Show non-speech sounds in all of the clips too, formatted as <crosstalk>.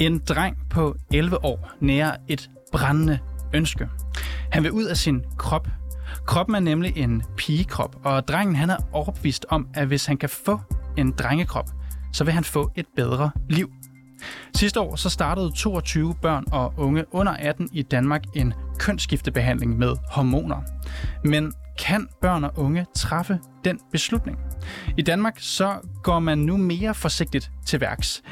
En dreng på 11 år nærer et brændende ønske. Han vil ud af sin krop. Kroppen er nemlig en pigekrop, og drengen han er overbevist om, at hvis han kan få en drengekrop, så vil han få et bedre liv. Sidste år så startede 22 børn og unge under 18 i Danmark en kønsskiftebehandling med hormoner. Men kan børn og unge træffe den beslutning? I Danmark så går man nu mere forsigtigt til værks.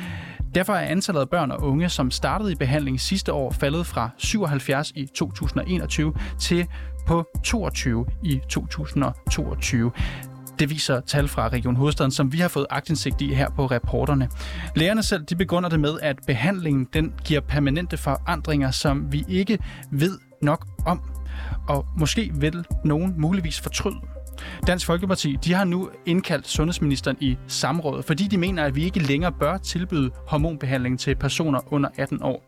Derfor er antallet af børn og unge, som startede i behandling sidste år, faldet fra 77 i 2021 til på 22 i 2022. Det viser tal fra Region Hovedstaden, som vi har fået agtindsigt i her på reporterne. Lægerne selv de begrunder det med, at behandlingen den giver permanente forandringer, som vi ikke ved nok om. Og måske vil nogen muligvis fortryde. Dansk Folkeparti de har nu indkaldt sundhedsministeren i samrådet, fordi de mener, at vi ikke længere bør tilbyde hormonbehandling til personer under 18 år.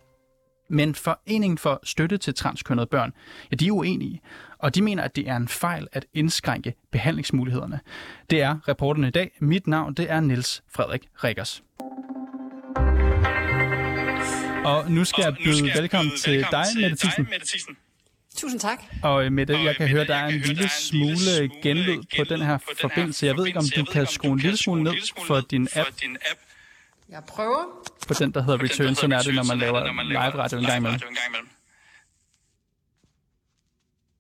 Men Foreningen for Støtte til Transkønnede Børn, ja, de er uenige, og de mener, at det er en fejl at indskrænke behandlingsmulighederne. Det er reporterne i dag. Mit navn det er Niels Frederik Rikkers. Og nu skal jeg byde velkommen til dig, Mette Thyssen. Tusind tak. Og Mette, jeg kan høre, der er en lille smule genlyd på den her forbindelse. Jeg ved ikke, om du kan skrue en lille smule ned for din app. Jeg prøver. På den, der hedder Return, sådan er det, når man laver live radio en gang imellem.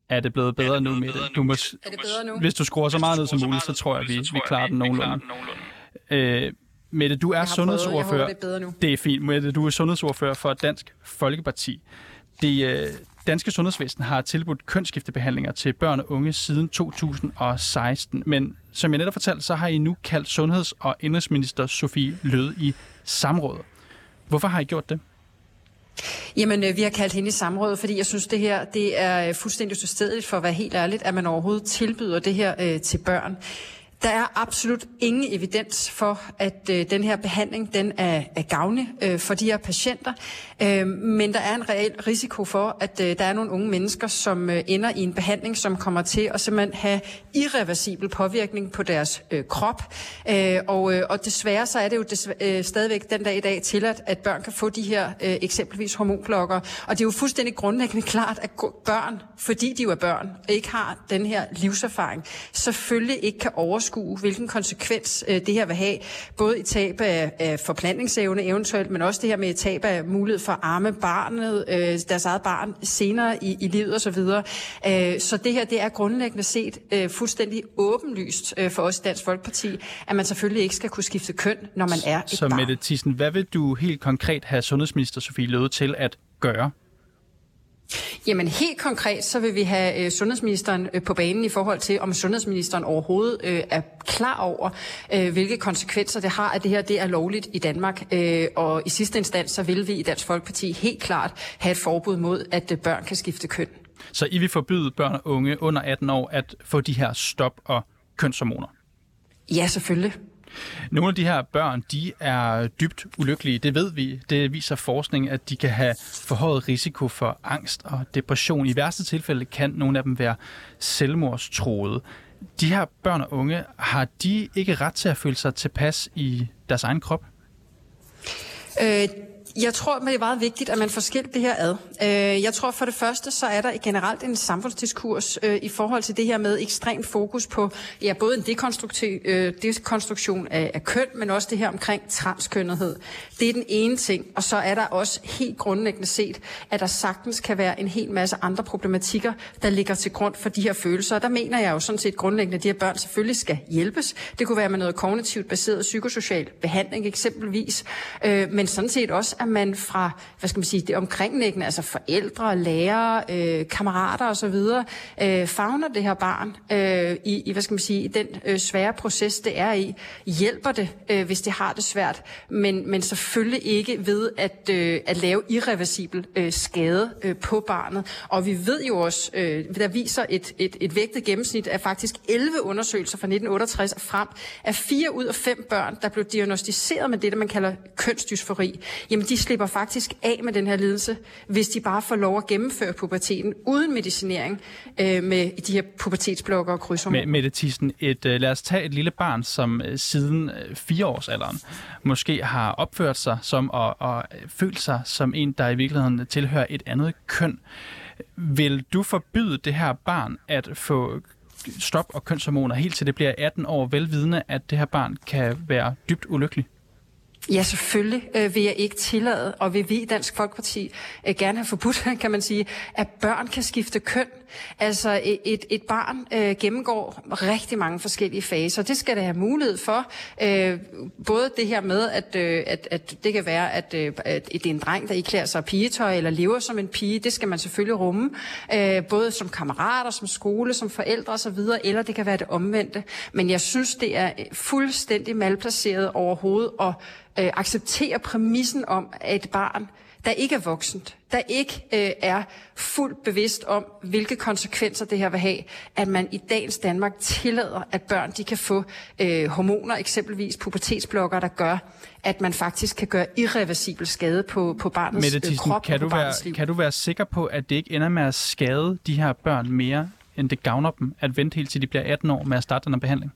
Er det blevet bedre nu, Mette? Du må, Er det bedre nu? hvis du skruer så meget ned som muligt, så tror jeg, vi, vi klarer den nogenlunde. Øh, Mette, du er sundhedsordfører. det er er fint, Mette. Du er sundhedsordfører for Dansk Folkeparti. Det øh, danske sundhedsvæsen har tilbudt kønsskiftebehandlinger til børn og unge siden 2016. Men som jeg netop fortalte, så har I nu kaldt sundheds- og indrigsminister Sofie Løde i samråd. Hvorfor har I gjort det? Jamen, øh, vi har kaldt hende i samrådet, fordi jeg synes, det her det er fuldstændig utilstedeligt for at være helt ærligt, at man overhovedet tilbyder det her øh, til børn. Der er absolut ingen evidens for, at øh, den her behandling den er, er gavnlig øh, for de her patienter, øh, men der er en reel risiko for, at øh, der er nogle unge mennesker, som øh, ender i en behandling, som kommer til at simpelthen have irreversibel påvirkning på deres øh, krop. Øh, og, øh, og desværre så er det jo desv- øh, stadigvæk den dag i dag tilladt, at børn kan få de her øh, eksempelvis hormonblokker. Og det er jo fuldstændig grundlæggende klart, at børn, fordi de jo er børn, ikke har den her livserfaring, selvfølgelig ikke kan overskue, hvilken konsekvens øh, det her vil have, både i tab af, af forplantningsevne eventuelt, men også det her med tab af mulighed for at arme barnet, øh, deres eget barn senere i, i livet osv. Øh, så det her, det er grundlæggende set øh, fuldstændig åbenlyst øh, for os i Dansk Folkeparti, at man selvfølgelig ikke skal kunne skifte køn, når man er et Så barn. Mette Thyssen, hvad vil du helt konkret have sundhedsminister Sofie Løde til at gøre? Jamen helt konkret, så vil vi have øh, sundhedsministeren øh, på banen i forhold til, om sundhedsministeren overhovedet øh, er klar over, øh, hvilke konsekvenser det har, at det her det er lovligt i Danmark. Øh, og i sidste instans, så vil vi i Dansk Folkeparti helt klart have et forbud mod, at øh, børn kan skifte køn. Så I vil forbyde børn og unge under 18 år at få de her stop- og kønshormoner? Ja, selvfølgelig. Nogle af de her børn, de er dybt ulykkelige. Det ved vi. Det viser forskning, at de kan have forhøjet risiko for angst og depression. I værste tilfælde kan nogle af dem være selvmordstroede. De her børn og unge, har de ikke ret til at føle sig tilpas i deres egen krop? Øh, jeg tror, det er meget vigtigt, at man får skilt det her ad. Øh, jeg tror for det første, så er der generelt en samfundsdiskurs øh, i forhold til det her med ekstrem fokus på ja, både en dekonstruktiv, øh, dekonstruktion af, af køn, men også det her omkring transkønnethed. Det er den ene ting. Og så er der også helt grundlæggende set, at der sagtens kan være en hel masse andre problematikker, der ligger til grund for de her følelser. Og der mener jeg jo sådan set grundlæggende, at de her børn selvfølgelig skal hjælpes. Det kunne være med noget kognitivt baseret psykosocial behandling eksempelvis, men sådan set også, at man fra, hvad skal man sige, det omkringliggende, altså forældre, lærere, øh, kammerater osv., øh, fagner det her barn øh, i, i, hvad skal man sige, i den øh, svære proces, det er i, hjælper det, øh, hvis det har det svært, men, men selvfølgelig ikke ved at, øh, at lave irreversibel øh, skade øh, på barnet. Og vi ved jo også, øh, der viser et, et, et vægtet gennemsnit af faktisk 11 undersøgelser fra 1968 og frem, at fire ud af fem børn, der blev diagnostiseret med det, man kalder kønsdysfori, jamen de slipper faktisk af med den her lidelse, hvis de bare får lov at gennemføre puberteten uden medicinering øh, med de her pubertetsblokker og krydshormoner. Med, Mette Thyssen, et, øh, lad os tage et lille barn, som øh, siden øh, fireårsalderen måske har opført sig som og, og følt sig som en, der i virkeligheden tilhører et andet køn. Vil du forbyde det her barn at få stop og kønshormoner helt til det bliver 18 år, velvidende, at det her barn kan være dybt ulykkelig? Ja, selvfølgelig øh, vil jeg ikke tillade, og vil vi i Dansk Folkeparti øh, gerne have forbudt, <laughs> kan man sige, at børn kan skifte køn. Altså et, et barn øh, gennemgår rigtig mange forskellige faser. Det skal det have mulighed for. Øh, både det her med, at, øh, at, at det kan være, at, øh, at det er en dreng, der iklæder sig pigetøj eller lever som en pige. Det skal man selvfølgelig rumme. Øh, både som kammerater, som skole, som forældre osv. Eller det kan være det omvendte. Men jeg synes, det er fuldstændig malplaceret overhovedet at øh, acceptere præmissen om, at et barn der ikke er voksent, der ikke øh, er fuldt bevidst om, hvilke konsekvenser det her vil have, at man i dagens Danmark tillader, at børn de kan få øh, hormoner, eksempelvis pubertetsblokker, der gør, at man faktisk kan gøre irreversibel skade på, på barnets Mette øh, krop kan og du på være, barnets liv. Kan du være sikker på, at det ikke ender med at skade de her børn mere, end det gavner dem, at vente helt til de bliver 18 år med at starte den her behandling?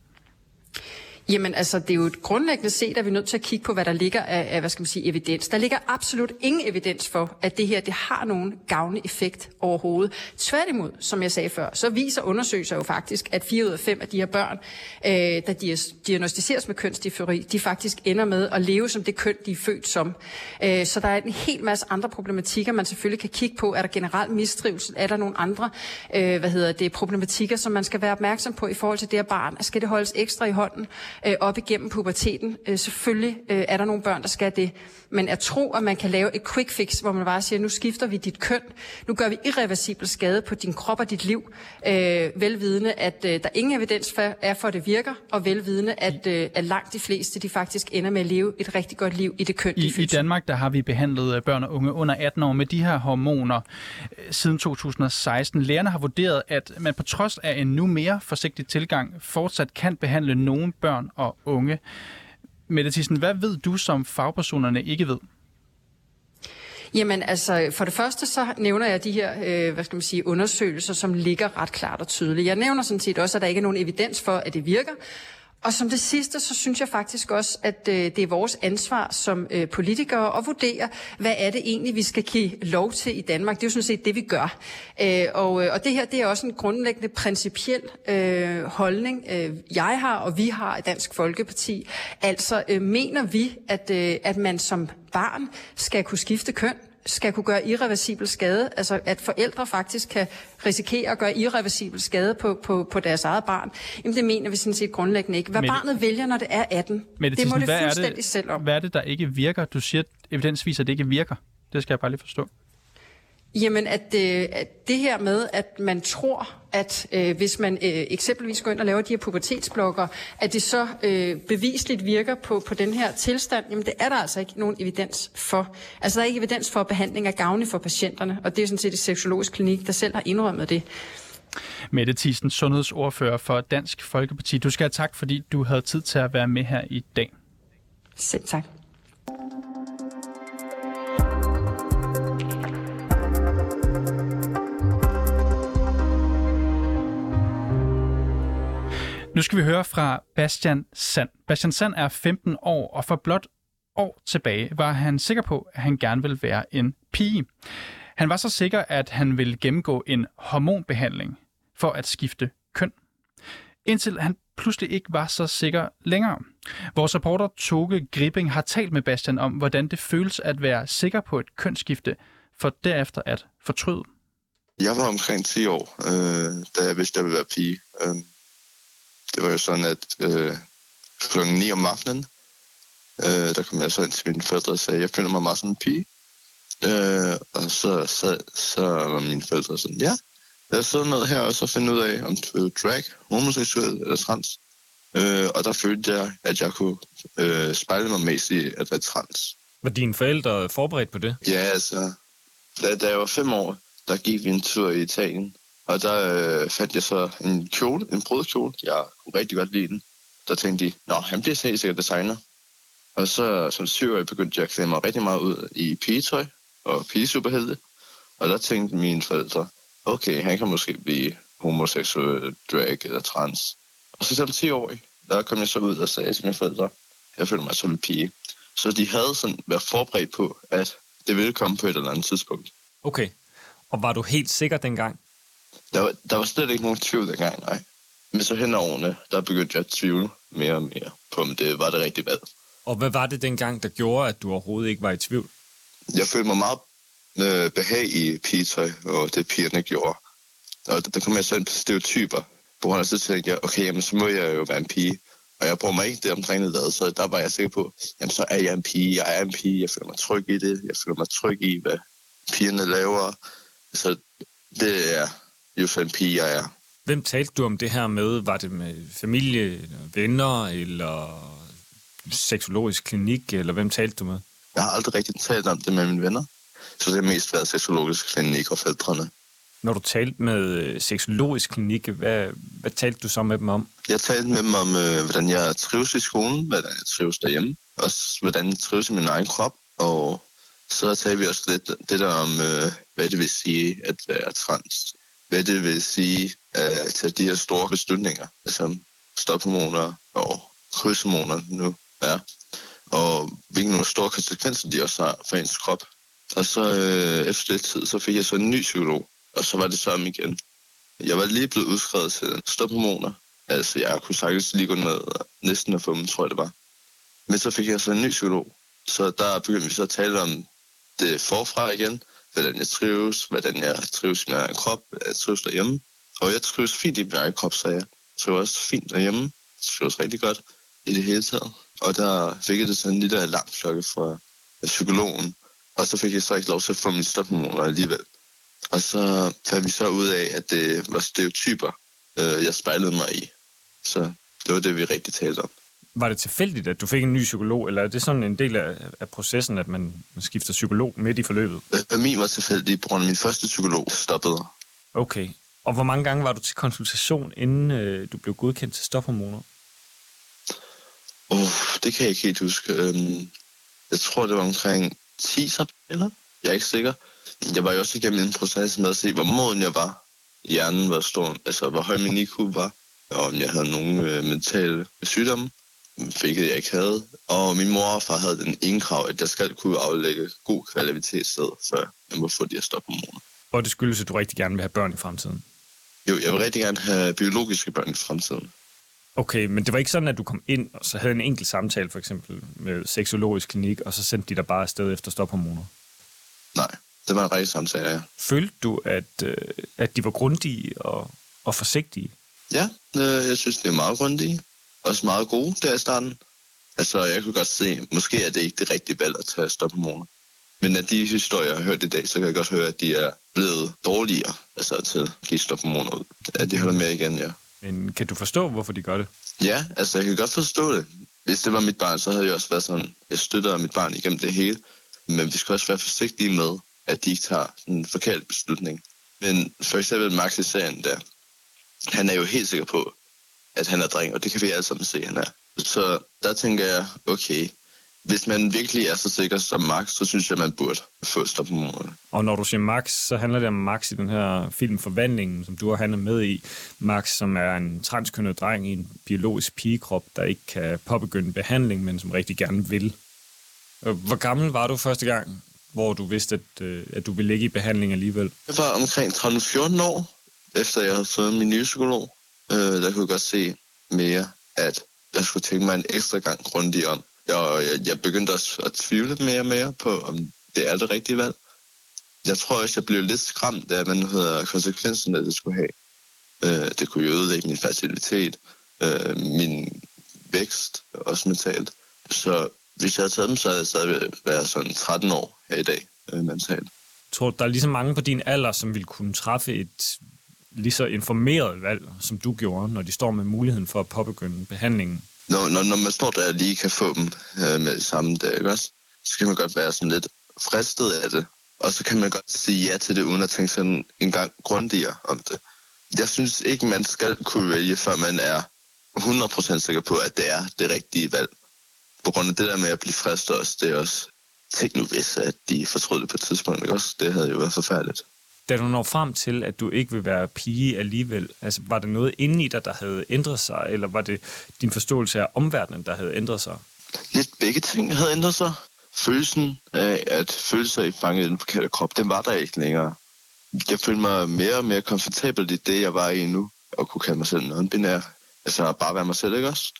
Jamen altså, det er jo et grundlæggende set, at vi er nødt til at kigge på, hvad der ligger af, af hvad skal man sige, evidens. Der ligger absolut ingen evidens for, at det her det har nogen gavnlig effekt overhovedet. Tværtimod, som jeg sagde før, så viser undersøgelser jo faktisk, at 4 ud af 5 af de her børn, øh, der diagnostiseres med kønsdifori, de faktisk ender med at leve som det køn, de er født som. Øh, så der er en hel masse andre problematikker, man selvfølgelig kan kigge på. Er der generelt mistrivsel? Er der nogle andre øh, hvad hedder det, problematikker, som man skal være opmærksom på i forhold til det her barn? Skal det holdes ekstra i hånden? Øh, op igennem puberteten. Øh, selvfølgelig øh, er der nogle børn, der skal det. Men at tro, at man kan lave et quick fix, hvor man bare siger, nu skifter vi dit køn, nu gør vi irreversibel skade på din krop og dit liv, øh, velvidende, at øh, der ingen evidens for, er for, at det virker, og velvidende, at, øh, at langt de fleste, de faktisk ender med at leve et rigtig godt liv i det køn, I, I Danmark, der har vi behandlet børn og unge under 18 år med de her hormoner siden 2016. Lærerne har vurderet, at man på trods af en nu mere forsigtig tilgang fortsat kan behandle nogle børn og unge. Mette Thyssen, hvad ved du, som fagpersonerne ikke ved? Jamen altså, for det første så nævner jeg de her, øh, hvad skal man sige, undersøgelser, som ligger ret klart og tydeligt. Jeg nævner sådan set også, at der ikke er nogen evidens for, at det virker. Og som det sidste, så synes jeg faktisk også, at øh, det er vores ansvar som øh, politikere at vurdere, hvad er det egentlig, vi skal give lov til i Danmark. Det er jo sådan set det, vi gør. Øh, og, øh, og det her, det er også en grundlæggende principiel øh, holdning, øh, jeg har og vi har i Dansk Folkeparti. Altså øh, mener vi, at, øh, at man som barn skal kunne skifte køn, skal kunne gøre irreversibel skade, altså at forældre faktisk kan risikere at gøre irreversibel skade på, på, på deres eget barn, jamen det mener vi sådan set grundlæggende ikke. Hvad Mette, barnet vælger, når det er 18, Mette, det må det fuldstændig det, selv om. Hvad er det, der ikke virker? Du siger, at evidens viser, at det ikke virker. Det skal jeg bare lige forstå. Jamen, at, øh, at det her med, at man tror, at øh, hvis man øh, eksempelvis går ind og laver de her pubertetsblokker, at det så øh, bevisligt virker på, på den her tilstand, jamen det er der altså ikke nogen evidens for. Altså der er ikke evidens for, at behandling er gavnlig for patienterne, og det er sådan set et seksologisk klinik, der selv har indrømmet det. Mette Thyssen, sundhedsordfører for Dansk Folkeparti. Du skal have tak, fordi du havde tid til at være med her i dag. Selv tak. Nu skal vi høre fra Bastian Sand. Bastian Sand er 15 år, og for blot år tilbage var han sikker på, at han gerne ville være en pige. Han var så sikker, at han ville gennemgå en hormonbehandling for at skifte køn. Indtil han pludselig ikke var så sikker længere. Vores reporter Toge Gripping har talt med Bastian om, hvordan det føles at være sikker på et kønsskifte, for derefter at fortryde. Jeg var omkring 10 år, øh, da jeg vidste, at jeg ville være pige. Øh, det var jo sådan, at øh, klokken 9 om aftenen, øh, der kom jeg så ind til mine forældre og sagde, jeg føler mig meget som en pige. Øh, og så, så, så var mine forældre sådan, ja, lad os sidde ned her og så finde ud af, om du er drag, homoseksuel eller trans. Øh, og der følte jeg, at jeg kunne øh, spejle mig mest i at være trans. Var dine forældre forberedt på det? Ja, altså, da, da jeg var fem år, der gik vi en tur i Italien, og der øh, fandt jeg så en kjole, en brudkjole. Jeg kunne rigtig godt lide den. Der tænkte de, nå, han bliver helt sikkert designer. Og så som syvårig begyndte jeg at klæde mig rigtig meget ud i pigetøj og pigesuperhelte. Og der tænkte mine forældre, okay, han kan måske blive homoseksuel, drag eller trans. Og så som 10 år, der kom jeg så ud og sagde til mine forældre, jeg føler mig som en pige. Så de havde sådan været forberedt på, at det ville komme på et eller andet tidspunkt. Okay. Og var du helt sikker dengang? Der var, der var slet ikke nogen tvivl dengang, nej. Men så hen årene, der begyndte jeg at tvivle mere og mere på, om det var det rigtige valg. Og hvad var det dengang, der gjorde, at du overhovedet ikke var i tvivl? Jeg følte mig meget øh, behag i pigetøj, og det pigerne gjorde. Og der kom jeg så ind på stereotyper, på grund af så tænkte jeg, okay, jamen, så må jeg jo være en pige. Og jeg bruger mig ikke det omkring det, så der var jeg sikker på, jamen så er jeg en pige, jeg er en pige, jeg føler mig tryg i det, jeg føler mig tryg i, hvad pigerne laver. Så det er jeg er. Hvem talte du om det her med? Var det med familie, venner, eller seksologisk klinik, eller hvem talte du med? Jeg har aldrig rigtig talt om det med mine venner. Så det har mest været seksologisk klinik og forældrene. Når du talte med øh, seksologisk klinik, hvad, hvad talte du så med dem om? Jeg talte med dem om, øh, hvordan jeg trives i skolen, hvordan jeg trives derhjemme, og hvordan jeg trives i min egen krop. Og så talte vi også lidt det der om, øh, hvad det vil sige at være trans. Hvad det vil sige at tage de her store beslutninger, som stophormoner og krydshormoner nu er. Og hvilke store konsekvenser de også har for ens krop. Og så øh, efter lidt tid, så fik jeg så en ny psykolog, og så var det samme igen. Jeg var lige blevet udskrevet til stophormoner. Altså, jeg kunne sagtens lige gå ned næsten at få dem, tror jeg det var. Men så fik jeg så en ny psykolog. Så der begyndte vi så at tale om det forfra igen. Hvordan jeg trives, hvordan jeg trives i min egen krop, jeg trives derhjemme. Og jeg trives fint i min egen krop, så jeg trives også fint derhjemme. Jeg trives rigtig godt i det hele taget. Og der fik jeg det sådan en lille alarmklokke fra psykologen. Og så fik jeg så ikke lov til at få mine stophormoner alligevel. Og så fandt vi så ud af, at det var stereotyper, øh, jeg spejlede mig i. Så det var det, vi rigtig talte om. Var det tilfældigt, at du fik en ny psykolog, eller er det sådan en del af, af processen, at man, skifter psykolog midt i forløbet? Øh, min var tilfældig, på grund af min første psykolog stoppede. Okay. Og hvor mange gange var du til konsultation, inden øh, du blev godkendt til stophormoner? Uh, det kan jeg ikke helt huske. Øhm, jeg tror, det var omkring 10 eller? Jeg er ikke sikker. Jeg var jo også igennem en proces med at se, hvor moden jeg var. Hjernen var stor, altså hvor høj min IQ var, og om jeg havde nogle øh, mentale sygdomme, hvilket jeg ikke havde. Og min mor og far havde den ene krav, at jeg skal kunne aflægge god kvalitetssted, før jeg må få de her stophormoner. Og det skyldes, at du rigtig gerne vil have børn i fremtiden? Jo, jeg vil rigtig gerne have biologiske børn i fremtiden. Okay, men det var ikke sådan, at du kom ind og så havde en enkelt samtale, for eksempel med seksologisk klinik, og så sendte de dig bare afsted efter stophormoner? Nej, det var en rigtig samtale, ja. Følte du, at, øh, at de var grundige og, og forsigtige? Ja, øh, jeg synes, det er meget grundige. Også meget gode der i starten. Altså, jeg kunne godt se, måske er det ikke det rigtige valg at tage stophormoner. Men af de historier, jeg har hørt i dag, så kan jeg godt høre, at de er blevet dårligere altså til at give stophormoner ud. At de holder med igen, ja. Men kan du forstå, hvorfor de gør det? Ja, altså jeg kan godt forstå det. Hvis det var mit barn, så havde jeg også været sådan, jeg støtter mit barn igennem det hele. Men vi skal også være forsigtige med, at de ikke tager en forkert beslutning. Men for eksempel Max i serien der, han er jo helt sikker på, at han er dreng, og det kan vi alle sammen se, han er. Så der tænker jeg, okay, hvis man virkelig er så sikker som Max, så synes jeg, man burde få stop på måneden. Og når du siger Max, så handler det om Max i den her film Forvandlingen, som du har handlet med i. Max, som er en transkønnet dreng i en biologisk pigekrop, der ikke kan påbegynde behandling, men som rigtig gerne vil. Hvor gammel var du første gang, hvor du vidste, at, øh, at du ville ligge i behandling alligevel? Jeg var omkring 13-14 år, efter jeg havde fået min nye psykolog. Øh, der kunne jeg godt se mere, at jeg skulle tænke mig en ekstra gang grundigt om, og jeg, jeg begyndte også at tvivle mere og mere på, om det er det rigtige valg. Jeg tror også, jeg blev lidt skræmt af, hvad hedder konsekvensen, det skulle have. Øh, det kunne jo ødelægge min facilitet, øh, min vækst, også mentalt. Så hvis jeg havde taget dem, så havde jeg stadig været sådan 13 år her i dag øh, mentalt. Tror du, der er lige så mange på din alder, som vil kunne træffe et lige så informeret valg, som du gjorde, når de står med muligheden for at påbegynde behandlingen? når, når, når man står der og lige kan få dem øh, med samme dag, ikke også? så kan man godt være sådan lidt fristet af det. Og så kan man godt sige ja til det, uden at tænke sådan en gang grundigere om det. Jeg synes ikke, man skal kunne vælge, før man er 100% sikker på, at det er det rigtige valg. på grund af det der med at blive fristet også, det er også, tænk nu hvis, at de fortrød det på et tidspunkt, ikke også? Det havde jo været forfærdeligt. Da du når frem til, at du ikke vil være pige alligevel, altså var der noget inde i dig, der havde ændret sig, eller var det din forståelse af omverdenen, der havde ændret sig? Lidt begge ting havde ændret sig. Følelsen af at føle sig i fanget i den forkerte krop, den var der ikke længere. Jeg følte mig mere og mere komfortabel i det, jeg var i nu, og kunne kalde mig selv non-binær. Altså bare være mig selv, ikke også?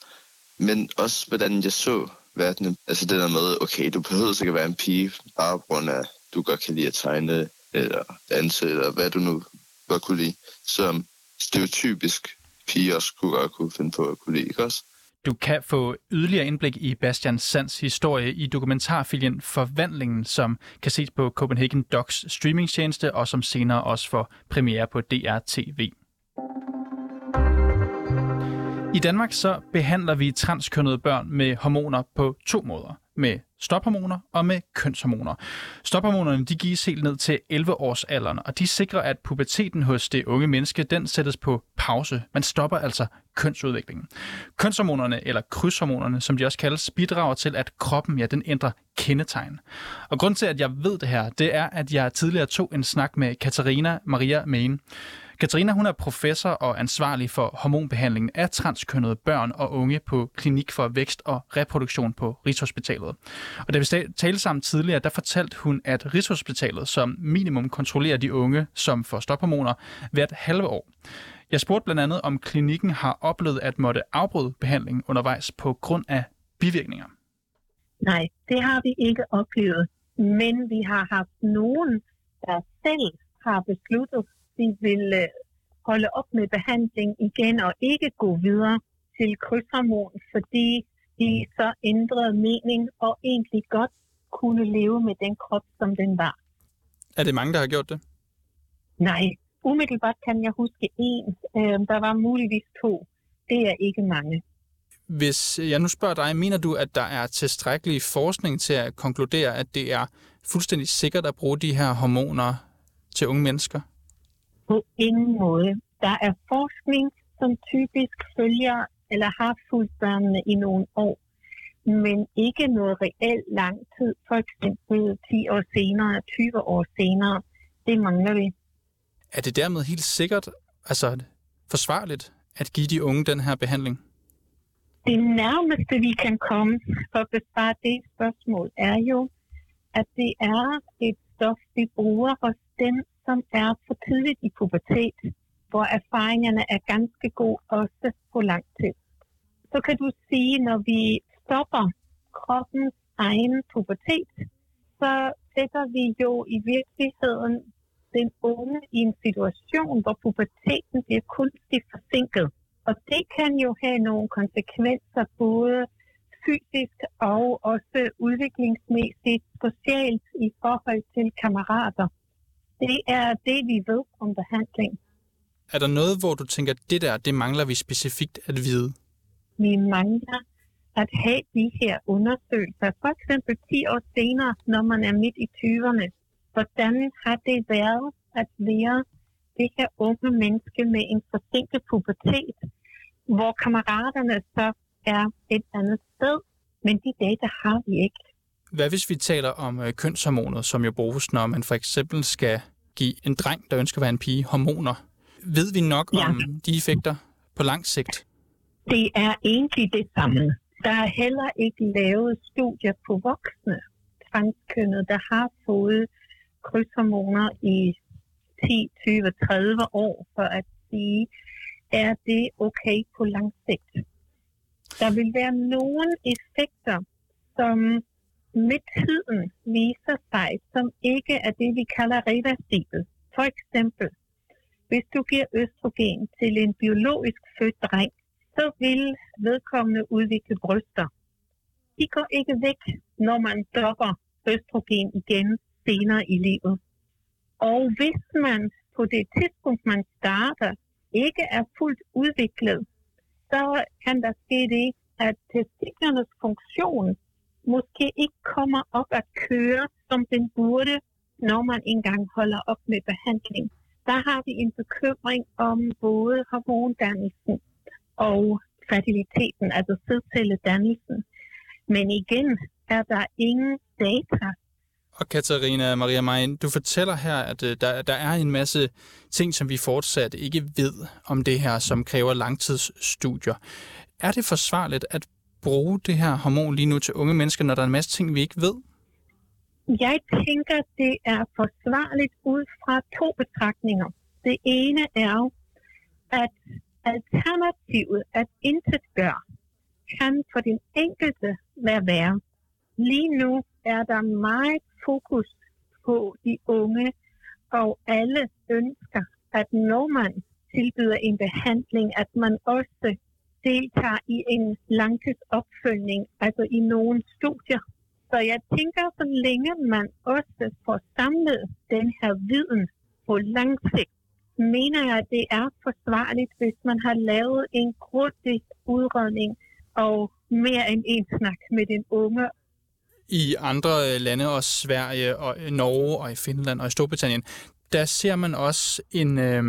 Men også, hvordan jeg så verden. Altså det der med, okay, du behøver ikke at være en pige, bare på grund af, du godt kan lide at tegne, eller danse, eller hvad du nu godt kunne lide. Som stereotypisk piger også kunne godt kunne finde på at kunne lide, ikke også? Du kan få yderligere indblik i Bastian Sands historie i dokumentarfilien Forvandlingen, som kan ses på Copenhagen Docs streamingtjeneste, og som senere også får premiere på DRTV. I Danmark så behandler vi transkønnede børn med hormoner på to måder. Med stophormoner og med kønshormoner. Stophormonerne de gives helt ned til 11 års alderen, og de sikrer, at puberteten hos det unge menneske den sættes på pause. Man stopper altså kønsudviklingen. Kønshormonerne, eller krydshormonerne, som de også kaldes, bidrager til, at kroppen ja, den ændrer kendetegn. Og grund til, at jeg ved det her, det er, at jeg tidligere tog en snak med Katarina Maria Main. Katarina hun er professor og ansvarlig for hormonbehandlingen af transkønnede børn og unge på Klinik for Vækst og Reproduktion på Rigshospitalet. Og da vi talte sammen tidligere, der fortalte hun, at Rigshospitalet som minimum kontrollerer de unge, som får stophormoner, hvert halve år. Jeg spurgte blandt andet, om klinikken har oplevet at måtte afbryde behandlingen undervejs på grund af bivirkninger. Nej, det har vi ikke oplevet. Men vi har haft nogen, der selv har besluttet de vil øh, holde op med behandling igen og ikke gå videre til krydshormon, fordi de så ændrede mening og egentlig godt kunne leve med den krop, som den var. Er det mange, der har gjort det? Nej, umiddelbart kan jeg huske en. Øh, der var muligvis to. Det er ikke mange. Hvis jeg nu spørger dig, mener du, at der er tilstrækkelig forskning til at konkludere, at det er fuldstændig sikkert at bruge de her hormoner til unge mennesker? På ingen måde. Der er forskning, som typisk følger eller har fulgt børnene i nogle år, men ikke noget reelt lang tid, for eksempel 10 år senere, 20 år senere. Det mangler vi. Er det dermed helt sikkert, altså forsvarligt, at give de unge den her behandling? Det nærmeste, vi kan komme for at besvare det spørgsmål, er jo, at det er et stof, vi bruger hos dem, som er for tidligt i pubertet, hvor erfaringerne er ganske gode også på lang tid. Så kan du sige, når vi stopper kroppens egen pubertet, så sætter vi jo i virkeligheden den unge i en situation, hvor puberteten bliver kunstigt forsinket. Og det kan jo have nogle konsekvenser både fysisk og også udviklingsmæssigt, socialt i forhold til kammerater. Det er det, vi ved om behandling. Er der noget, hvor du tænker, det der, det mangler vi specifikt at vide? Vi mangler at have de her undersøgelser. For eksempel 10 år senere, når man er midt i 20'erne. Hvordan har det været at være det her unge menneske med en forsinket pubertet, hvor kammeraterne så er et andet sted, men de data har vi ikke. Hvad hvis vi taler om øh, kønshormoner, som jo bruges, når man for eksempel skal give en dreng, der ønsker at være en pige, hormoner? Ved vi nok ja. om de effekter på lang sigt? Det er egentlig det samme. Der er heller ikke lavet studier på voksne transkønnede, der har fået krydshormoner i 10, 20, 30 år, for at sige, er det okay på lang sigt. Der vil være nogle effekter, som med tiden viser sig, som ikke er det, vi kalder reversibel. For eksempel, hvis du giver østrogen til en biologisk født dreng, så vil vedkommende udvikle bryster. De går ikke væk, når man stopper østrogen igen senere i livet. Og hvis man på det tidspunkt, man starter, ikke er fuldt udviklet, så kan der ske det, at testiklernes funktion måske ikke kommer op at køre, som den burde, når man engang holder op med behandling. Der har vi en bekymring om både hormondannelsen og fertiliteten, altså sædcelledannelsen. Men igen er der ingen data. Og Katarina Maria Mein, du fortæller her, at øh, der, der er en masse ting, som vi fortsat ikke ved om det her, som kræver langtidsstudier. Er det forsvarligt at bruge det her hormon lige nu til unge mennesker, når der er en masse ting, vi ikke ved? Jeg tænker, det er forsvarligt ud fra to betragtninger. Det ene er, at alternativet at intet gør, kan for den enkelte være værre. Lige nu er der meget fokus på de unge, og alle ønsker, at når man tilbyder en behandling, at man også deltager i en langtidsopfølgning, altså i nogle studier. Så jeg tænker, så længe man også får samlet den her viden på lang sigt, mener jeg, at det er forsvarligt, hvis man har lavet en grundig udredning og mere end en snak med den unge. I andre øh, lande, også Sverige og øh, Norge og i Finland og i Storbritannien, der ser man også en øh,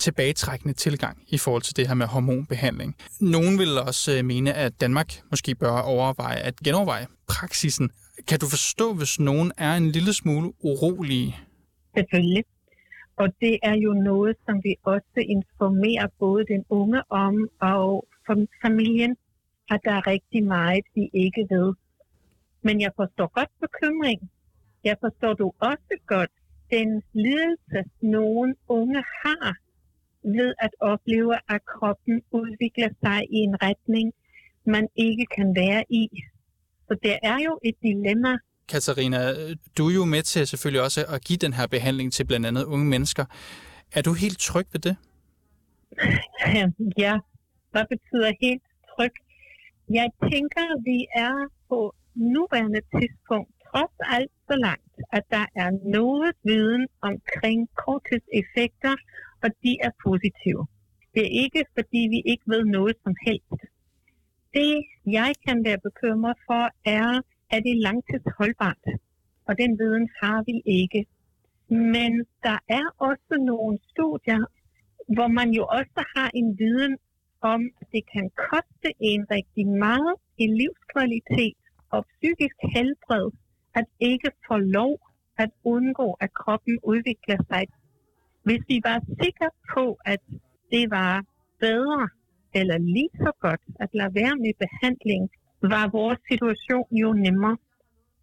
tilbagetrækkende tilgang i forhold til det her med hormonbehandling. Nogen vil også øh, mene, at Danmark måske bør overveje at genoverveje praksisen. Kan du forstå, hvis nogen er en lille smule urolige? Selvfølgelig. Og det er jo noget, som vi også informerer både den unge om og familien, at der er rigtig meget, vi ikke ved. Men jeg forstår godt bekymring. Jeg forstår du også godt den lidelse, nogen unge har ved at opleve, at kroppen udvikler sig i en retning, man ikke kan være i. Så det er jo et dilemma. Katarina, du er jo med til selvfølgelig også at give den her behandling til blandt andet unge mennesker. Er du helt tryg ved det? <laughs> Ja, hvad betyder helt tryg? Jeg tænker, vi er på nuværende tidspunkt trods alt så langt, at der er noget viden omkring korttidseffekter, og de er positive. Det er ikke, fordi vi ikke ved noget som helst. Det, jeg kan være bekymret for, er, at det er langtidsholdbart. Og den viden har vi ikke. Men der er også nogle studier, hvor man jo også har en viden om, at det kan koste en rigtig meget i livskvalitet og psykisk helbred, at ikke få lov at undgå, at kroppen udvikler sig hvis vi var sikre på, at det var bedre eller lige så godt at lade være med behandling, var vores situation jo nemmere.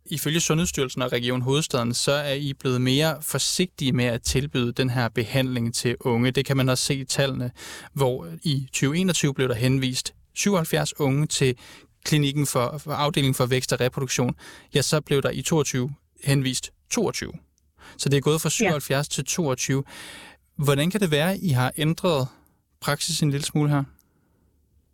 Ifølge Sundhedsstyrelsen og Region Hovedstaden, så er I blevet mere forsigtige med at tilbyde den her behandling til unge. Det kan man også se i tallene, hvor i 2021 blev der henvist 77 unge til klinikken for, for afdelingen for vækst og reproduktion. Ja, så blev der i 22 henvist 22. Så det er gået fra 77 ja. til 22. Hvordan kan det være, at I har ændret praksis en lille smule her?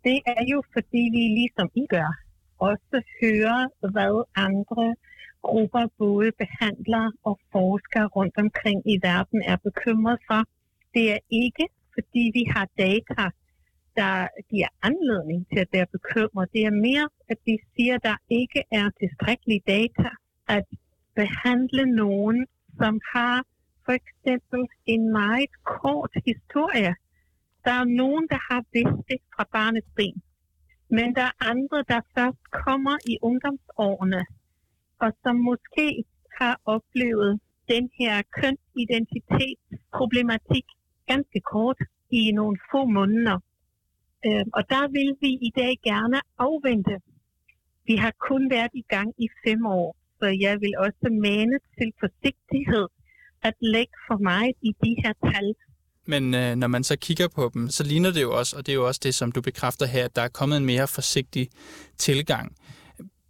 Det er jo, fordi vi ligesom I gør, også hører, hvad andre grupper, både behandlere og forskere rundt omkring i verden er bekymret for. Det er ikke, fordi vi har data, der giver anledning til at være bekymret. Det er mere, at vi siger, at der ikke er tilstrækkelig data at behandle nogen som har for eksempel en meget kort historie. Der er nogen, der har vidst det fra barnets ben. Men der er andre, der først kommer i ungdomsårene, og som måske har oplevet den her kønsidentitetsproblematik ganske kort i nogle få måneder. Øh, og der vil vi i dag gerne afvente. Vi har kun været i gang i fem år. Så jeg vil også mane til forsigtighed at lægge for meget i de her tal. Men øh, når man så kigger på dem, så ligner det jo også, og det er jo også det, som du bekræfter her, at der er kommet en mere forsigtig tilgang.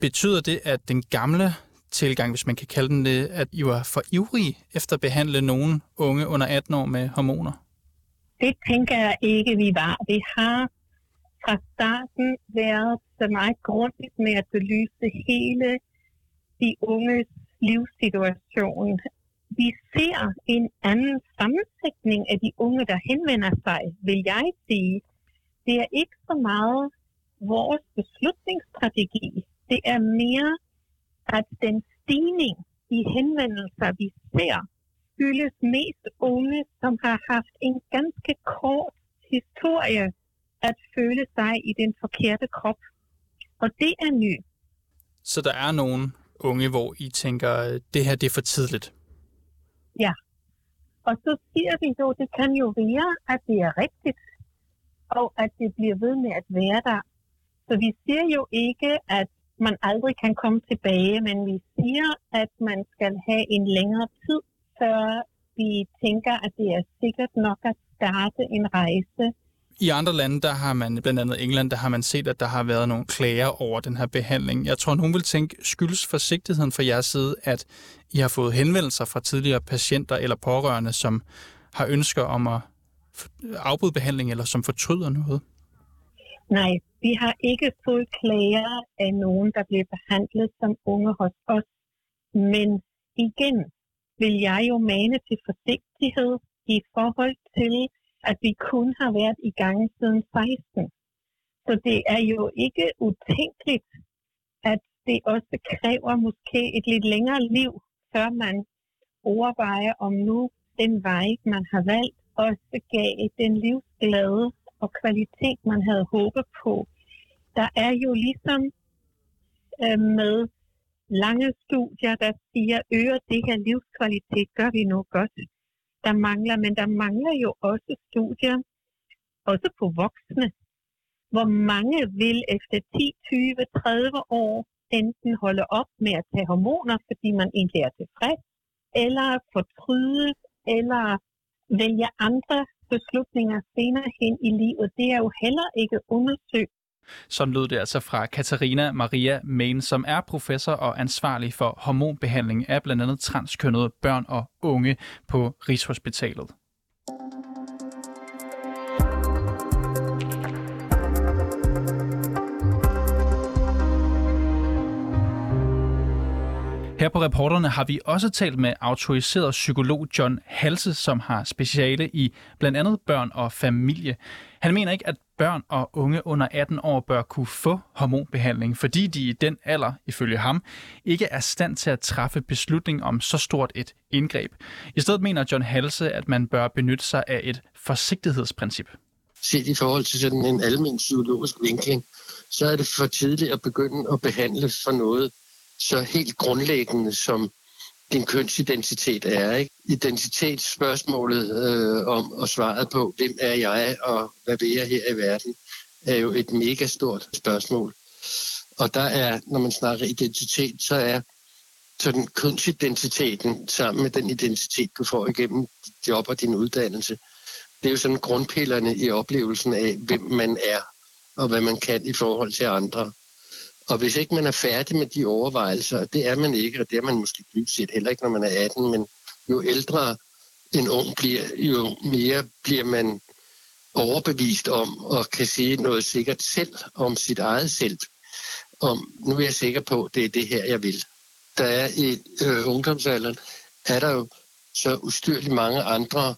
Betyder det, at den gamle tilgang, hvis man kan kalde den det, at I var for ivrige efter at behandle nogen unge under 18 år med hormoner? Det tænker jeg ikke, vi var. Vi har fra starten været så meget grundigt med at belyse hele de unges livssituation. Vi ser en anden sammensætning af de unge, der henvender sig, vil jeg sige. Det er ikke så meget vores beslutningsstrategi. Det er mere, at den stigning i henvendelser, vi ser, skyldes mest unge, som har haft en ganske kort historie at føle sig i den forkerte krop. Og det er nyt. Så der er nogen, unge, hvor I tænker, det her det er for tidligt? Ja. Og så siger vi jo, det kan jo være, at det er rigtigt, og at det bliver ved med at være der. Så vi siger jo ikke, at man aldrig kan komme tilbage, men vi siger, at man skal have en længere tid, før vi tænker, at det er sikkert nok at starte en rejse. I andre lande, der har man, blandt andet England, der har man set, at der har været nogle klager over den her behandling. Jeg tror, nogen vil tænke, skyldes forsigtigheden fra jeres side, at I har fået henvendelser fra tidligere patienter eller pårørende, som har ønsker om at afbryde behandling, eller som fortryder noget? Nej, vi har ikke fået klager af nogen, der bliver behandlet som unge hos os. Men igen vil jeg jo mane til forsigtighed i forhold til, at vi kun har været i gang siden 16. Så det er jo ikke utænkeligt, at det også kræver måske et lidt længere liv, før man overvejer, om nu den vej, man har valgt, også gav den livsglæde og kvalitet, man havde håbet på. Der er jo ligesom øh, med lange studier, der siger, øger det her livskvalitet, gør vi nu godt. Der mangler, men der mangler jo også studier, også på voksne, hvor mange vil efter 10, 20, 30 år enten holde op med at tage hormoner, fordi man egentlig er tilfreds, eller fortryde, eller vælge andre beslutninger senere hen i livet. Det er jo heller ikke undersøgt. Sådan lød det altså fra Katarina Maria Main, som er professor og ansvarlig for hormonbehandling af blandt andet transkønnede børn og unge på Rigshospitalet. Her på reporterne har vi også talt med autoriseret psykolog John Halse, som har speciale i blandt andet børn og familie. Han mener ikke, at børn og unge under 18 år bør kunne få hormonbehandling, fordi de i den alder, ifølge ham, ikke er stand til at træffe beslutning om så stort et indgreb. I stedet mener John Halse, at man bør benytte sig af et forsigtighedsprincip. Set i forhold til sådan en almen psykologisk vinkling, så er det for tidligt at begynde at behandle for noget, så helt grundlæggende som din kønsidentitet er. Ikke? Identitetsspørgsmålet øh, om og svaret på, hvem er jeg og hvad vil jeg her i verden, er jo et mega stort spørgsmål. Og der er, når man snakker identitet, så er så den kønsidentiteten sammen med den identitet, du får igennem job og din uddannelse, det er jo sådan grundpillerne i oplevelsen af, hvem man er og hvad man kan i forhold til andre. Og hvis ikke man er færdig med de overvejelser, og det er man ikke, og det er man måske dybt set heller ikke, når man er 18, men jo ældre en ung bliver, jo mere bliver man overbevist om og kan sige noget sikkert selv om sit eget selv. Om, nu er jeg sikker på, at det er det her, jeg vil. Der er i øh, ungdomsalderen, er der jo så ustyrligt mange andre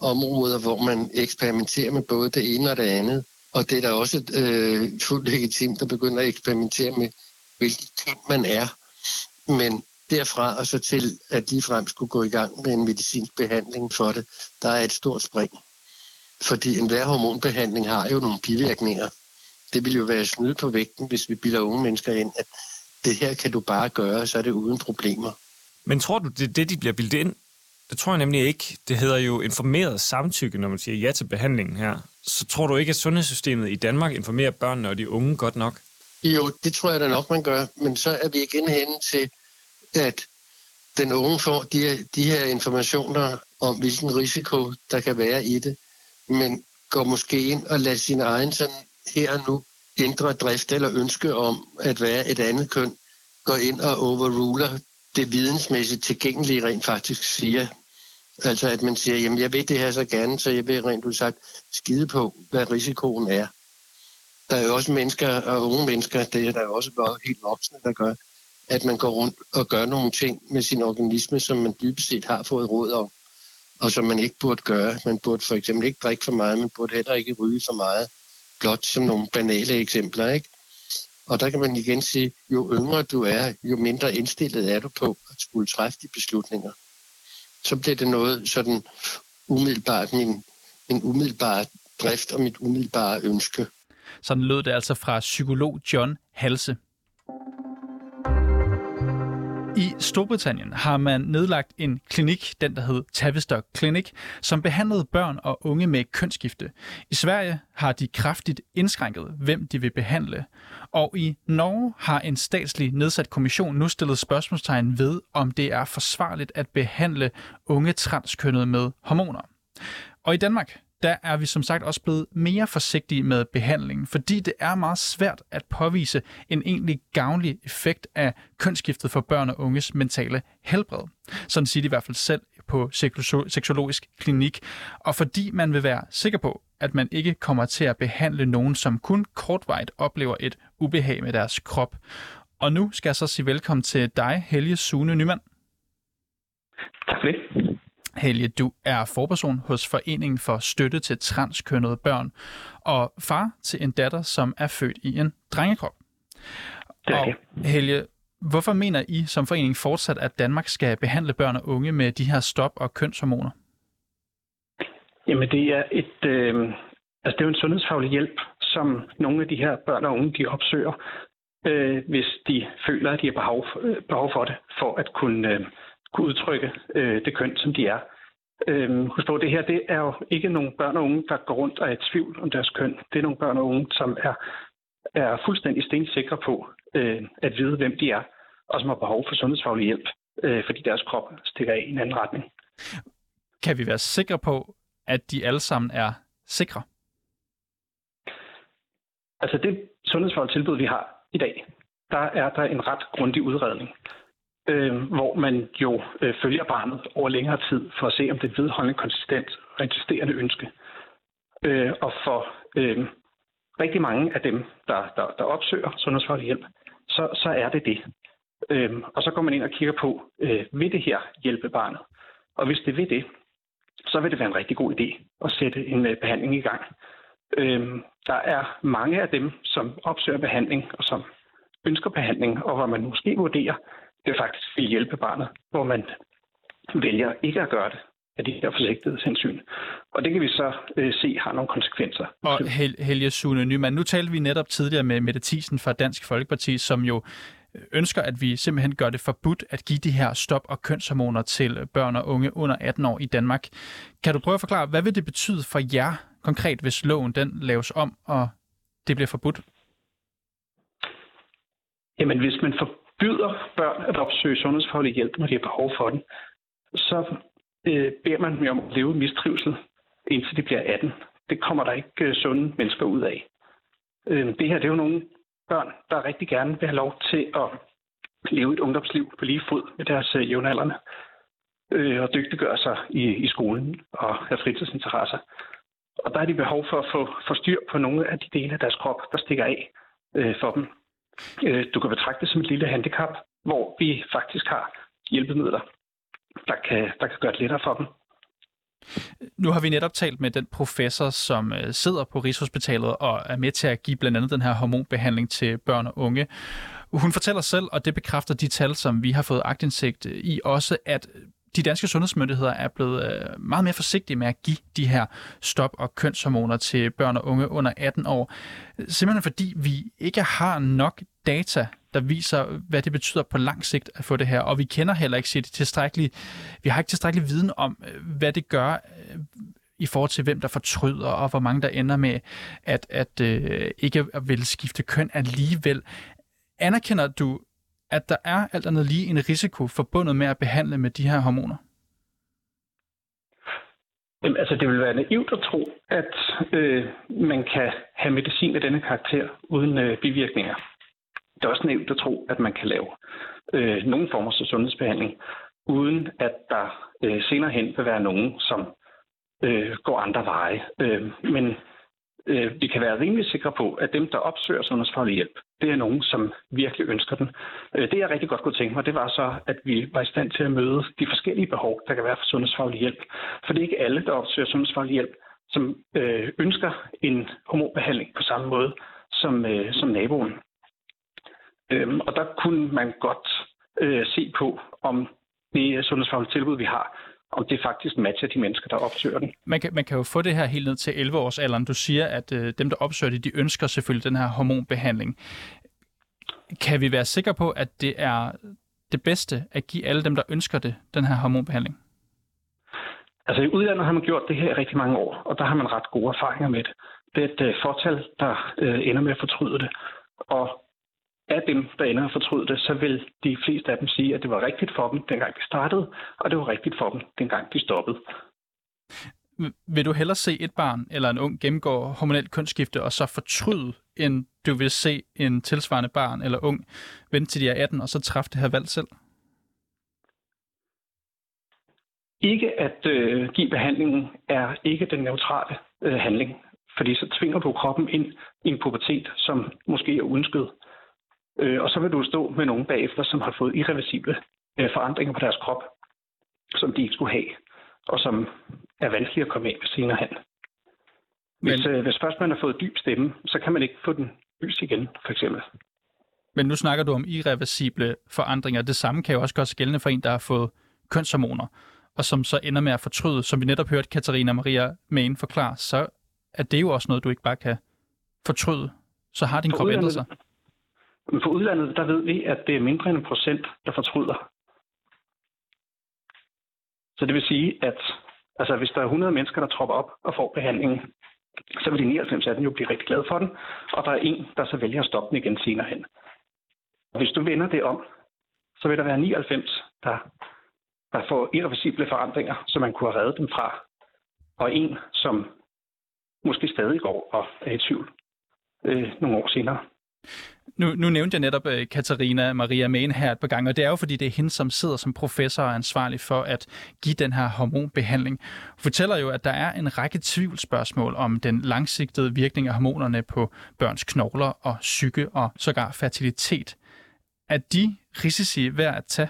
områder, hvor man eksperimenterer med både det ene og det andet. Og det er da også øh, fuldt legitimt at begynde at eksperimentere med, hvilket køn man er. Men derfra og så til, at ligefrem skulle gå i gang med en medicinsk behandling for det, der er et stort spring. Fordi enhver hormonbehandling har jo nogle bivirkninger. Det ville jo være snyd på vægten, hvis vi bilder unge mennesker ind, at det her kan du bare gøre, så er det uden problemer. Men tror du, det er det, de bliver bildet ind? Det tror jeg nemlig ikke. Det hedder jo informeret samtykke, når man siger ja til behandlingen her. Så tror du ikke, at sundhedssystemet i Danmark informerer børnene og de unge godt nok? Jo, det tror jeg da nok, man gør. Men så er vi igen henne til, at den unge får de, de her informationer om, hvilken risiko der kan være i det, men går måske ind og lader sin egen sådan her og nu ændre drift eller ønske om at være et andet køn, går ind og overruler det vidensmæssigt tilgængelige rent faktisk siger, Altså at man siger, jamen jeg vil det her så gerne, så jeg vil rent ud sagt skide på, hvad risikoen er. Der er jo også mennesker og unge mennesker, det er der også bare helt voksne, der gør, at man går rundt og gør nogle ting med sin organisme, som man dybest set har fået råd om, og som man ikke burde gøre. Man burde for eksempel ikke drikke for meget, man burde heller ikke ryge for meget, blot som nogle banale eksempler, ikke? Og der kan man igen sige, jo yngre du er, jo mindre indstillet er du på at skulle træffe de beslutninger så bliver det noget sådan umiddelbart min, min umiddelbare drift og mit umiddelbare ønske. Sådan lød det altså fra psykolog John Halse. I Storbritannien har man nedlagt en klinik, den der hed Tavistock Clinic, som behandlede børn og unge med kønsskifte. I Sverige har de kraftigt indskrænket, hvem de vil behandle. Og i Norge har en statslig nedsat kommission nu stillet spørgsmålstegn ved, om det er forsvarligt at behandle unge transkønnede med hormoner. Og i Danmark, der er vi som sagt også blevet mere forsigtige med behandlingen, fordi det er meget svært at påvise en egentlig gavnlig effekt af kønsskiftet for børn og unges mentale helbred. Sådan siger de i hvert fald selv på seksologisk klinik. Og fordi man vil være sikker på, at man ikke kommer til at behandle nogen, som kun kortvejt oplever et ubehag med deres krop. Og nu skal jeg så sige velkommen til dig, Helge Sune Nyman. Tak for det. Helge, du er forperson hos Foreningen for Støtte til Transkønnede Børn, og far til en datter, som er født i en drengekrop. Det og Helge, hvorfor mener I som forening fortsat, at Danmark skal behandle børn og unge med de her stop- og kønshormoner? Jamen det er et, øh, altså det er jo en sundhedsfaglig hjælp, som nogle af de her børn og unge de opsøger, øh, hvis de føler, at de har behov, øh, behov for det, for at kunne øh, kunne udtrykke øh, det køn, som de er. Øhm, husk på, det her det er jo ikke nogle børn og unge, der går rundt og er i tvivl om deres køn. Det er nogle børn og unge, som er, er fuldstændig stensikre på øh, at vide, hvem de er, og som har behov for sundhedsfaglig hjælp, øh, fordi deres krop stikker af i en anden retning. Kan vi være sikre på, at de alle sammen er sikre? Altså det sundhedsfaglige tilbud, vi har i dag, der er der en ret grundig udredning øh, hvor man jo øh, følger barnet over længere tid for at se, om det er vedholdende, konsistent og insisterende ønske. Øh, og for øh, rigtig mange af dem, der, der, der opsøger sundhedsfaglig hjælp, så, så er det det. Øh, og så går man ind og kigger på, øh, vil det her hjælpe barnet? Og hvis det vil det, så vil det være en rigtig god idé at sætte en øh, behandling i gang. Øh, der er mange af dem, som opsøger behandling og som ønsker behandling, og hvor man måske vurderer, det faktisk vil hjælpe barnet, hvor man vælger ikke at gøre det af de her forsigtighedshensyn. Og det kan vi så øh, se har nogle konsekvenser. Og Hel Helge Sune Nyman, nu talte vi netop tidligere med Mette Thiesen fra Dansk Folkeparti, som jo øh, ønsker, at vi simpelthen gør det forbudt at give de her stop- og kønshormoner til børn og unge under 18 år i Danmark. Kan du prøve at forklare, hvad vil det betyde for jer konkret, hvis loven den laves om, og det bliver forbudt? Jamen, hvis man for, byder børn at opsøge sundhedsfaglig hjælp, når de har behov for den, så øh, beder man dem om at leve mistrivsel, indtil de bliver 18. Det kommer der ikke øh, sunde mennesker ud af. Øh, det her det er jo nogle børn, der rigtig gerne vil have lov til at leve et ungdomsliv på lige fod med deres øh, jævnaldrende øh, og dygtiggøre sig i, i skolen og have fritidsinteresser. Og der er de behov for at få, få styr på nogle af de dele af deres krop, der stikker af øh, for dem. Øh, du kan betragte det som et lille handicap, hvor vi faktisk har hjælpemidler, der kan, der kan gøre det lettere for dem. Nu har vi netop talt med den professor, som øh, sidder på Rigshospitalet og er med til at give blandt andet den her hormonbehandling til børn og unge. Hun fortæller selv, og det bekræfter de tal, som vi har fået agtindsigt i, også at de danske sundhedsmyndigheder er blevet øh, meget mere forsigtige med at give de her stop- og kønshormoner til børn og unge under 18 år. Simpelthen fordi vi ikke har nok data, der viser, hvad det betyder på lang sigt at få det her. Og vi kender heller ikke det tilstrækkeligt, vi har ikke tilstrækkelig viden om, øh, hvad det gør øh, i forhold til, hvem der fortryder, og hvor mange der ender med at, at øh, ikke vil skifte køn alligevel. Anerkender du at der er alt andet lige en risiko forbundet med at behandle med de her hormoner? Jamen, altså, det vil være naivt at tro, at øh, man kan have medicin af denne karakter uden øh, bivirkninger. Det er også naivt at tro, at man kan lave øh, nogen former for sundhedsbehandling, uden at der øh, senere hen vil være nogen, som øh, går andre veje. Øh, men øh, vi kan være rimelig sikre på, at dem, der opsøger sundhedsfaglig hjælp, det er nogen, som virkelig ønsker den. Øh, det, jeg rigtig godt kunne tænke mig, det var så, at vi var i stand til at møde de forskellige behov, der kan være for sundhedsfaglig hjælp. For det er ikke alle, der opsøger sundhedsfaglig hjælp, som øh, ønsker en hormonbehandling på samme måde som, øh, som naboen. Øhm, og der kunne man godt øh, se på, om det sundhedsfaglige tilbud, vi har, om det faktisk matcher de mennesker, der opsøger den. Man kan, man kan jo få det her helt ned til 11 års alderen. Du siger, at øh, dem, der opsøger det, de ønsker selvfølgelig den her hormonbehandling. Kan vi være sikre på, at det er det bedste at give alle dem, der ønsker det, den her hormonbehandling? Altså i udlandet har man gjort det her i rigtig mange år, og der har man ret gode erfaringer med det. Det er et uh, fortal, der uh, ender med at fortryde det. Og af dem, der ender at fortryde det, så vil de fleste af dem sige, at det var rigtigt for dem, dengang de startede, og det var rigtigt for dem, dengang de stoppede. Vil du hellere se et barn eller en ung gennemgå hormonelt kønsskifte og så fortryde, end du vil se en tilsvarende barn eller ung vente til de er 18 og så træffe det her valg selv? Ikke at øh, give behandlingen er ikke den neutrale øh, handling, fordi så tvinger du kroppen ind i en pubertet, som måske er uønsket. Øh, og så vil du stå med nogen bagefter, som har fået irreversible øh, forandringer på deres krop, som de ikke skulle have, og som er vanskelige at komme af med senere hen. Hvis, Men... øh, hvis først man har fået dyb stemme, så kan man ikke få den lys igen, for eksempel. Men nu snakker du om irreversible forandringer. Det samme kan jo også gøres gældende for en, der har fået kønshormoner, og som så ender med at fortryde. Som vi netop hørte Katarina Maria Main forklare, så er det jo også noget, du ikke bare kan fortryde. Så har din krop ændret sig. Men for udlandet, der ved vi, at det er mindre end en procent, der fortryder. Så det vil sige, at altså, hvis der er 100 mennesker, der tropper op og får behandlingen, så vil de 99 af dem jo blive rigtig glade for den, og der er en, der så vælger at stoppe den igen senere hen. Hvis du vender det om, så vil der være 99, der, der får irreversible forandringer, som man kunne have reddet dem fra, og en, som måske stadig går og er i tvivl øh, nogle år senere. Nu, nu nævnte jeg netop uh, Katarina Maria Mane her et par gange, og det er jo fordi, det er hende, som sidder som professor og er ansvarlig for at give den her hormonbehandling. Hun fortæller jo, at der er en række tvivlsspørgsmål om den langsigtede virkning af hormonerne på børns knogler og psyke og sågar fertilitet. Er de risici værd at tage?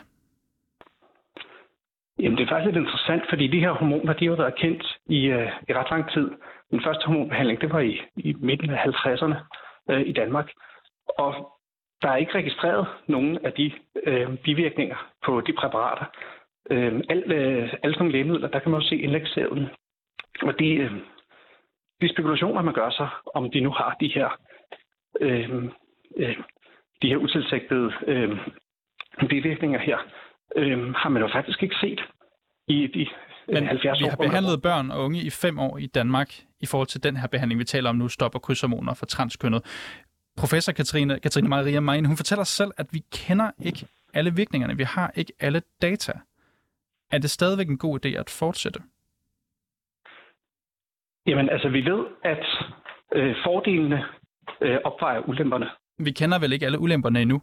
Jamen, det er faktisk lidt interessant, fordi de her hormoner, de har været kendt i, uh, i ret lang tid. Den første hormonbehandling, det var i, i midten af 50'erne uh, øh, i Danmark. Og der er ikke registreret nogen af de øh, bivirkninger på de præparater. Øh, alle, øh, alle sådan nogle lægemidler, der kan man jo se indlægssæden. Og de, øh, de spekulationer, man gør sig, om de nu har de her, øh, øh, de her utilsigtede øh, bivirkninger her, øh, har man jo faktisk ikke set i de men 70 vi har behandlet børn og unge i fem år i Danmark i forhold til den her behandling, vi taler om nu, stopper krydshormoner for transkønnet. Professor Katrine, Katrine Maria Mein, hun fortæller selv, at vi kender ikke alle virkningerne. Vi har ikke alle data. Er det stadigvæk en god idé at fortsætte? Jamen, altså, vi ved, at øh, fordelene øh, opvejer ulemperne. Vi kender vel ikke alle ulemperne endnu?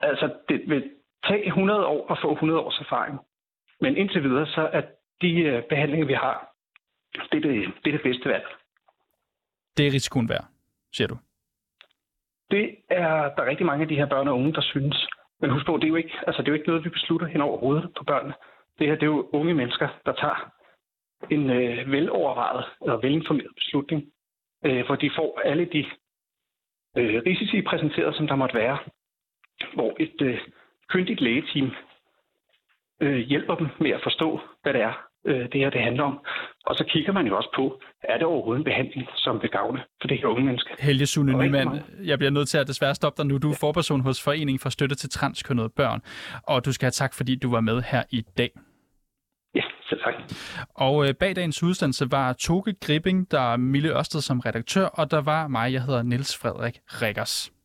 Altså, det vil tage 100 år at få 100 års erfaring. Men indtil videre, så er de øh, behandlinger, vi har, det er det, det, er det bedste valg. Det er risikoen værd siger du? Det er der er rigtig mange af de her børn og unge, der synes. Men husk på, det er jo ikke, altså, det er jo ikke noget, vi beslutter hen over hovedet på børnene. Det her det er jo unge mennesker, der tager en øh, velovervejet og velinformeret beslutning, øh, hvor de får alle de øh, risici præsenteret, som der måtte være, hvor et øh, kyndigt lægeteam øh, hjælper dem med at forstå, hvad det er, øh, det her det handler om. Og så kigger man jo også på, er det overhovedet en behandling, som vil gavne for det her unge menneske? Helge Sune Nyman, jeg bliver nødt til at desværre stoppe dig nu. Du er forperson hos Foreningen for Støtte til Transkønnede Børn, og du skal have tak, fordi du var med her i dag. Ja, selv tak. Og øh, bag dagens udsendelse var Toge Gripping, der er Mille Ørsted som redaktør, og der var mig, jeg hedder Niels Frederik Rikkers.